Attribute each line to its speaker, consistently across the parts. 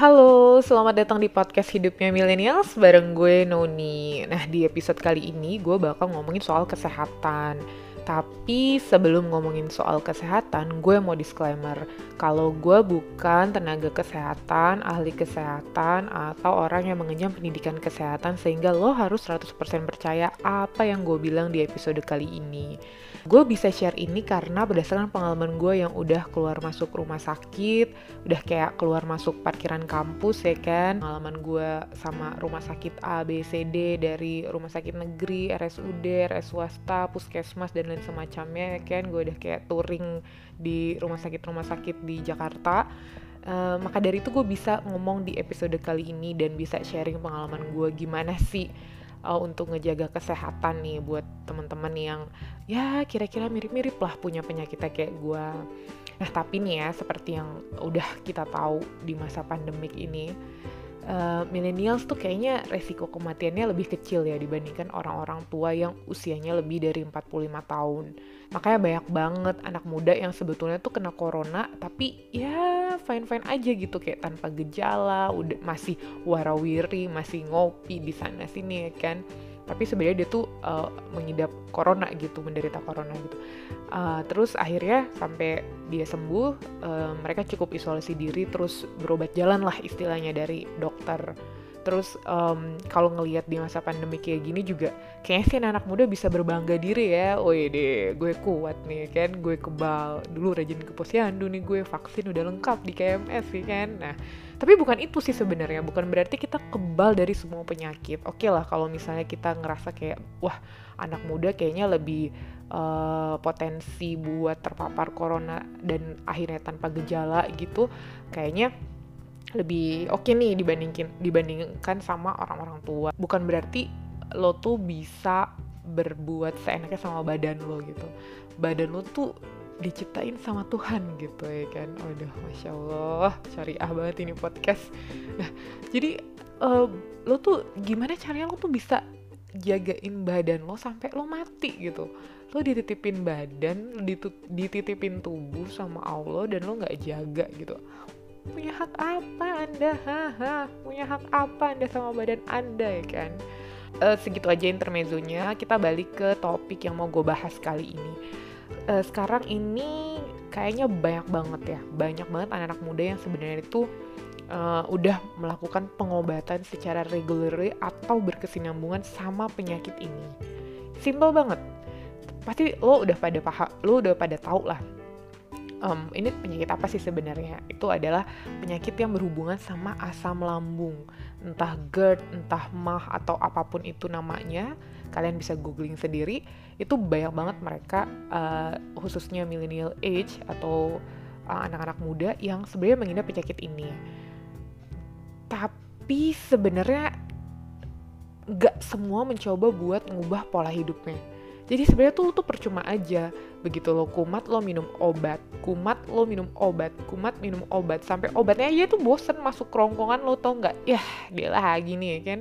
Speaker 1: Halo, selamat datang di podcast Hidupnya Millennials bareng gue Noni. Nah, di episode kali ini gue bakal ngomongin soal kesehatan. Tapi sebelum ngomongin soal kesehatan, gue mau disclaimer kalau gue bukan tenaga kesehatan, ahli kesehatan, atau orang yang mengenyam pendidikan kesehatan sehingga lo harus 100% percaya apa yang gue bilang di episode kali ini. Gue bisa share ini karena berdasarkan pengalaman gue yang udah keluar masuk rumah sakit, udah kayak keluar masuk parkiran kampus ya kan. Pengalaman gue sama rumah sakit A, B, C, D dari rumah sakit negeri, RSUD, RS swasta, puskesmas, dan lain semacamnya ya kan. Gue udah kayak touring di rumah sakit-rumah sakit di Jakarta. Uh, maka dari itu gue bisa ngomong di episode kali ini dan bisa sharing pengalaman gue gimana sih uh, untuk ngejaga kesehatan nih buat teman-teman yang ya kira-kira mirip-mirip lah punya penyakitnya kayak gue. Nah tapi nih ya seperti yang udah kita tahu di masa pandemik ini, uh, millennials tuh kayaknya resiko kematiannya lebih kecil ya dibandingkan orang-orang tua yang usianya lebih dari 45 tahun. Makanya banyak banget anak muda yang sebetulnya tuh kena corona tapi ya fine-fine aja gitu kayak tanpa gejala, udah masih warawiri, masih ngopi di sana sini ya kan tapi sebenarnya dia tuh uh, mengidap corona gitu menderita corona gitu. Uh, terus akhirnya sampai dia sembuh uh, mereka cukup isolasi diri terus berobat jalan lah istilahnya dari dokter terus um, kalau ngelihat di masa pandemi kayak gini juga kayaknya sih anak, muda bisa berbangga diri ya. Oh deh gue kuat nih kan gue kebal. Dulu rajin ke posyandu nih gue vaksin udah lengkap di KMS ya kan. Nah tapi bukan itu sih sebenarnya bukan berarti kita kebal dari semua penyakit. Oke okay lah kalau misalnya kita ngerasa kayak wah anak muda kayaknya lebih uh, potensi buat terpapar corona dan akhirnya tanpa gejala gitu kayaknya lebih oke okay nih dibandingin dibandingkan sama orang-orang tua. Bukan berarti lo tuh bisa berbuat seenaknya sama badan lo gitu. Badan lo tuh diciptain sama Tuhan gitu ya kan. Waduh, masya Allah, syariah banget ini podcast. Nah, jadi uh, lo tuh gimana caranya lo tuh bisa jagain badan lo sampai lo mati gitu lo dititipin badan dititipin tubuh sama Allah dan lo nggak jaga gitu punya hak apa anda? Haha punya hak apa anda sama badan anda ya kan? Uh, segitu aja intermezzonya. Kita balik ke topik yang mau gue bahas kali ini. Uh, sekarang ini kayaknya banyak banget ya. Banyak banget anak-anak muda yang sebenarnya itu uh, udah melakukan pengobatan secara reguler atau berkesinambungan sama penyakit ini. Simple banget. Pasti lo udah pada paham lo udah pada tahu lah um, ini penyakit apa sih sebenarnya? Itu adalah penyakit yang berhubungan sama asam lambung, entah GERD, entah MAH atau apa pun itu namanya. Kalian bisa googling sendiri. Itu banyak banget mereka, uh, khususnya millennial age atau uh, anak-anak uh, muda yang sebenarnya mengidap penyakit ini. Tapi sebenarnya nggak semua mencoba buat ngubah pola hidupnya jadi sebenarnya tuh tuh percuma aja. Begitu lo kumat lo minum obat, kumat lo minum obat, kumat minum obat sampai obatnya aja tuh bosen masuk kerongkongan lo tau nggak? Ya dia lagi nih ya kan.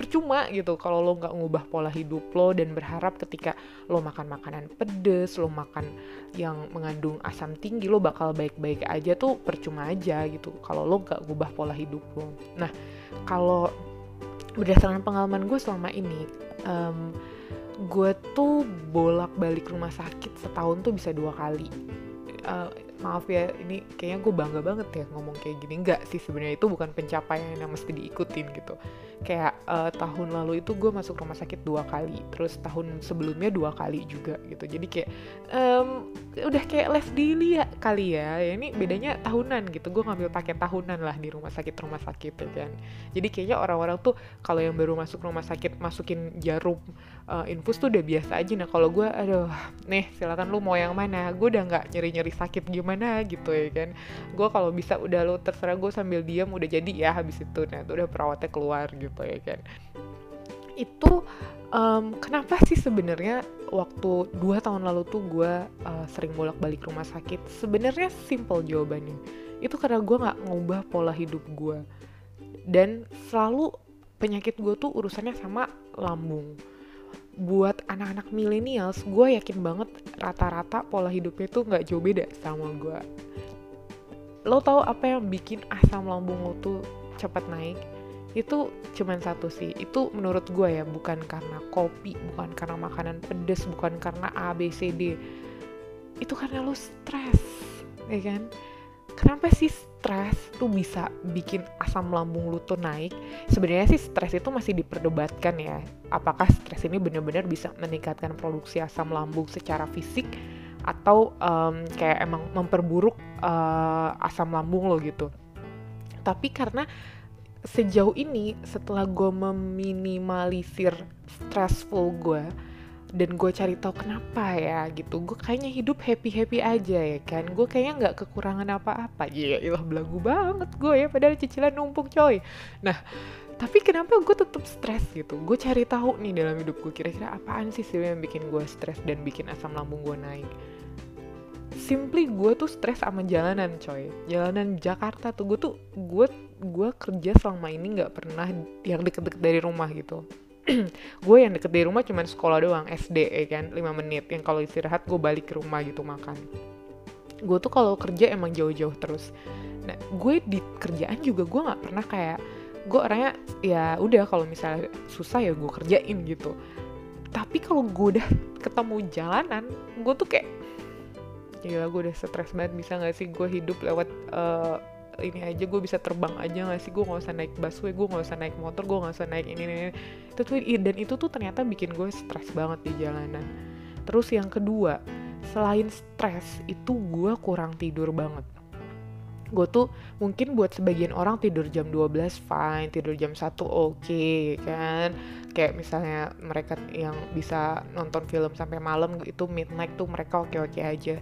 Speaker 1: Percuma gitu kalau lo nggak ngubah pola hidup lo dan berharap ketika lo makan makanan pedes, lo makan yang mengandung asam tinggi lo bakal baik-baik aja tuh percuma aja gitu kalau lo nggak ngubah pola hidup lo. Nah kalau berdasarkan pengalaman gue selama ini um, gue tuh bolak-balik rumah sakit setahun tuh bisa dua kali. Uh, maaf ya ini kayaknya gue bangga banget ya ngomong kayak gini. Enggak sih sebenarnya itu bukan pencapaian yang mesti diikutin gitu. Kayak uh, tahun lalu itu gue masuk rumah sakit dua kali terus tahun sebelumnya dua kali juga gitu. Jadi kayak um, udah kayak les daily ya kali ya. ya ini bedanya tahunan gitu. Gue ngambil paket tahunan lah di rumah sakit rumah sakit ya kan. Jadi kayaknya orang-orang tuh kalau yang baru masuk rumah sakit masukin jarum uh, infus tuh udah biasa aja. Nah kalau gue aduh nih silakan lu mau yang mana? Gue udah nggak nyeri-nyeri sakit gimana gitu ya kan. Gue kalau bisa udah lo terserah gue sambil diam udah jadi ya habis itu. Nah itu udah perawatnya keluar gitu ya kan itu um, kenapa sih sebenarnya waktu dua tahun lalu tuh gue uh, sering bolak-balik rumah sakit? Sebenarnya simple jawabannya. Itu karena gue nggak ngubah pola hidup gue dan selalu penyakit gue tuh urusannya sama lambung. Buat anak-anak millennials gue yakin banget rata-rata pola hidupnya tuh nggak jauh beda sama gue lo tau apa yang bikin asam lambung lo tuh cepat naik itu cuman satu sih. Itu menurut gue ya bukan karena kopi bukan karena makanan pedes bukan karena A B C D. Itu karena lo stres ya kan? Kenapa sih stres tuh bisa bikin asam lambung lu tuh naik? Sebenarnya sih stres itu masih diperdebatkan ya. Apakah stres ini benar-benar bisa meningkatkan produksi asam lambung secara fisik? Atau um, kayak emang memperburuk uh, asam lambung lo gitu. Tapi karena sejauh ini setelah gue meminimalisir stressful gue dan gue cari tahu kenapa ya gitu gue kayaknya hidup happy happy aja ya kan? Gue kayaknya nggak kekurangan apa-apa. Ya ilah belagu banget gue ya padahal cicilan numpuk coy. Nah tapi kenapa gue tetap stres gitu? Gue cari tahu nih dalam hidup gue kira-kira apaan sih sih yang bikin gue stres dan bikin asam lambung gue naik? Simply gue tuh stres sama jalanan coy. Jalanan Jakarta tuh gue tuh gue gue kerja selama ini nggak pernah yang deket-deket dari rumah gitu. Gue yang deket dari rumah cuman sekolah doang SD ya kan 5 menit. Yang kalau istirahat gue balik ke rumah gitu makan. Gue tuh kalau kerja emang jauh-jauh terus. Nah gue di kerjaan juga gue nggak pernah kayak gue orangnya ya udah kalau misalnya susah ya gue kerjain gitu. Tapi kalau gue udah ketemu jalanan gue tuh kayak gila gue udah stres banget bisa gak sih gue hidup lewat uh, ini aja gue bisa terbang aja gak sih? Gue nggak usah naik busway gue nggak usah naik motor gue nggak usah naik ini, ini ini. Itu tuh dan itu tuh ternyata bikin gue stres banget di jalanan. Terus yang kedua selain stres itu gue kurang tidur banget. Gue tuh mungkin buat sebagian orang tidur jam 12 fine, tidur jam 1 oke okay, kan. Kayak misalnya mereka yang bisa nonton film sampai malam itu midnight tuh mereka oke-oke aja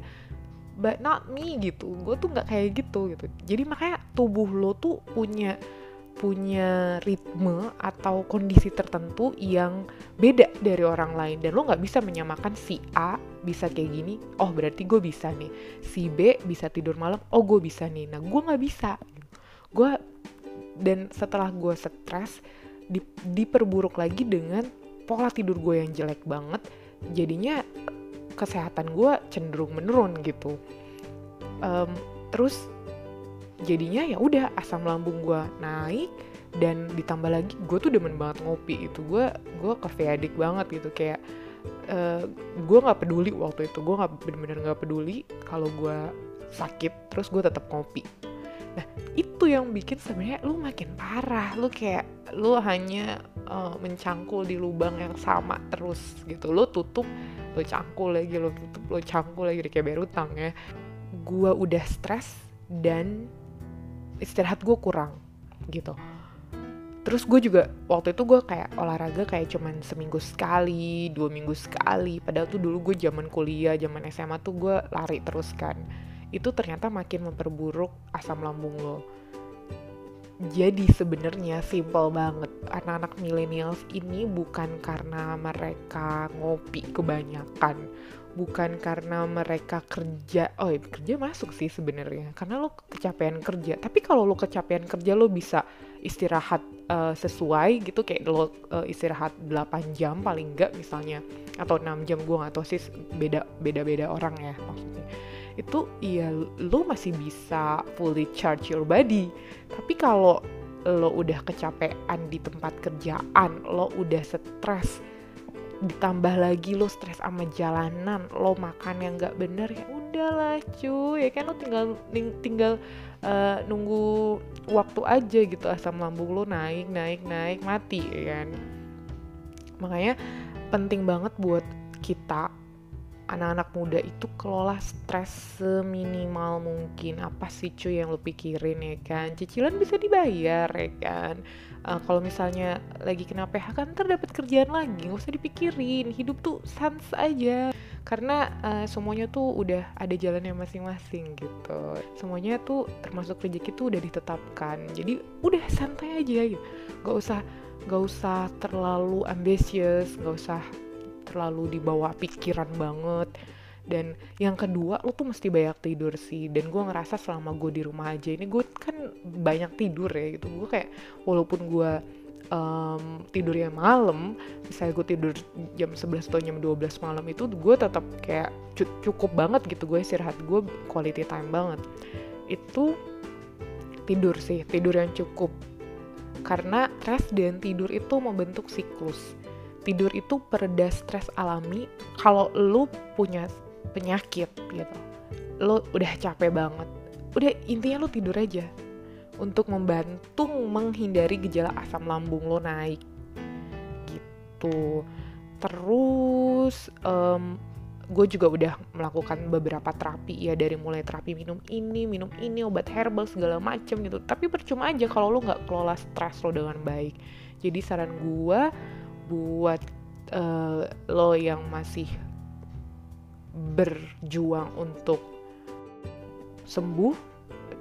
Speaker 1: but not me gitu. Gue tuh nggak kayak gitu gitu. Jadi makanya tubuh lo tuh punya punya ritme atau kondisi tertentu yang beda dari orang lain. Dan lo nggak bisa menyamakan si A bisa kayak gini oh berarti gue bisa nih. Si B bisa tidur malam oh gue bisa nih. Nah gue nggak bisa. Gue dan setelah gue stres di, diperburuk lagi dengan pola tidur gue yang jelek banget. Jadinya kesehatan gue cenderung menurun gitu. Um, terus jadinya ya udah asam lambung gue naik dan ditambah lagi gue tuh demen banget ngopi itu gue gue cafe addict banget gitu. Kayak uh, gue nggak peduli waktu itu. Gue nggak bener-bener nggak peduli kalau gue sakit terus gue tetap ngopi. Nah itu yang bikin sebenarnya lu makin parah. Lu kayak lu hanya uh, mencangkul di lubang yang sama terus gitu. Lu tutup lo cangkul lagi lo tutup lo cangkul lagi kayak bayar utang ya. Gue udah stres dan istirahat gue kurang gitu. Terus gue juga waktu itu gue kayak olahraga kayak cuman seminggu sekali dua minggu sekali. Padahal tuh dulu gue zaman kuliah zaman SMA tuh gue lari terus kan. Itu ternyata makin memperburuk asam lambung lo jadi sebenarnya simple banget anak-anak millennials ini bukan karena mereka ngopi kebanyakan, bukan karena mereka kerja. Oh, ya, kerja masuk sih sebenarnya. Karena lo kecapean kerja. Tapi kalau lo kecapean kerja lo bisa istirahat uh, sesuai gitu kayak lo uh, istirahat 8 jam paling enggak misalnya atau 6 jam gue gak tau sih beda beda orang ya maksudnya itu ya lo masih bisa fully charge your body. Tapi kalau lo udah kecapean di tempat kerjaan lo udah stres ditambah lagi lo stres sama jalanan lo makan yang nggak bener ya udahlah cuy. Ya kan lo tinggal tinggal uh, nunggu waktu aja gitu asam lambung lo naik naik naik mati ya kan? Makanya penting banget buat kita anak-anak muda itu kelola stres seminimal mungkin. Apa sih cuy yang lo pikirin ya kan? Cicilan bisa dibayar ya kan? Uh, kalau misalnya lagi kena PHK kan terdapat kerjaan lagi nggak usah dipikirin. Hidup tuh sans aja. Karena uh, semuanya tuh udah ada jalannya masing-masing gitu. Semuanya tuh termasuk rezeki tuh udah ditetapkan. Jadi udah santai aja gitu. Nggak usah nggak usah terlalu ambisius nggak usah terlalu dibawa pikiran banget. Dan yang kedua lo tuh mesti banyak tidur sih. Dan gue ngerasa selama gue di rumah aja ini gue kan banyak tidur ya gitu. Gue kayak walaupun gue um, tidurnya malam misalnya gue tidur jam 11 atau jam 12 malam itu gue tetap kayak cukup banget gitu gue istirahat. Gue quality time banget. Itu tidur sih tidur yang cukup. Karena stres dan tidur itu membentuk siklus tidur itu pereda stres alami kalau lu punya penyakit gitu. Lo udah capek banget. Udah intinya lo tidur aja untuk membantu menghindari gejala asam lambung lo naik gitu. Terus um, gue juga udah melakukan beberapa terapi ya dari mulai terapi minum ini minum ini obat herbal segala macem gitu. Tapi percuma aja kalau lo nggak kelola stres lo dengan baik. Jadi saran gue buat uh, lo yang masih berjuang untuk sembuh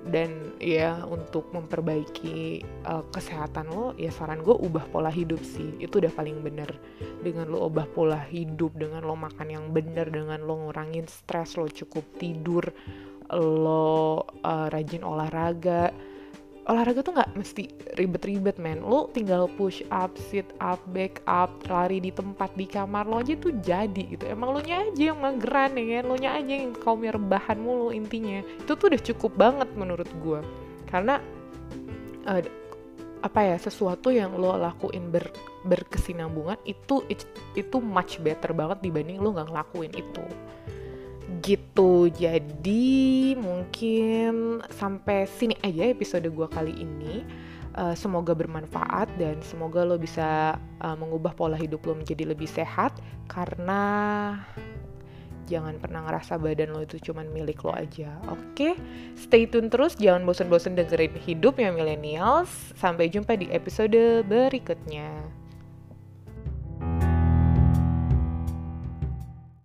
Speaker 1: dan ya untuk memperbaiki uh, kesehatan lo ya saran gue ubah pola hidup sih. Itu udah paling bener. Dengan lo ubah pola hidup dengan lo makan yang bener dengan lo ngurangin stres lo cukup tidur lo uh, rajin olahraga olahraga tuh nggak mesti ribet-ribet men. Lo tinggal push up sit up back up lari di tempat di kamar lo aja tuh jadi gitu. Emang lo nya aja yang mageran ya kan? Lo nya aja yang kaum rebahan mulu intinya. Itu tuh udah cukup banget menurut gue karena uh, apa ya sesuatu yang lo lakuin ber, berkesinambungan itu itu much better banget dibanding lo nggak ngelakuin itu gitu. Jadi mungkin sampai sini aja episode gue kali ini. Uh, semoga bermanfaat dan semoga lo bisa uh, mengubah pola hidup lo menjadi lebih sehat. Karena jangan pernah ngerasa badan lo itu cuman milik lo aja. Oke okay? stay tune terus. Jangan bosan-bosan dengerin hidup ya millennials. Sampai jumpa di episode berikutnya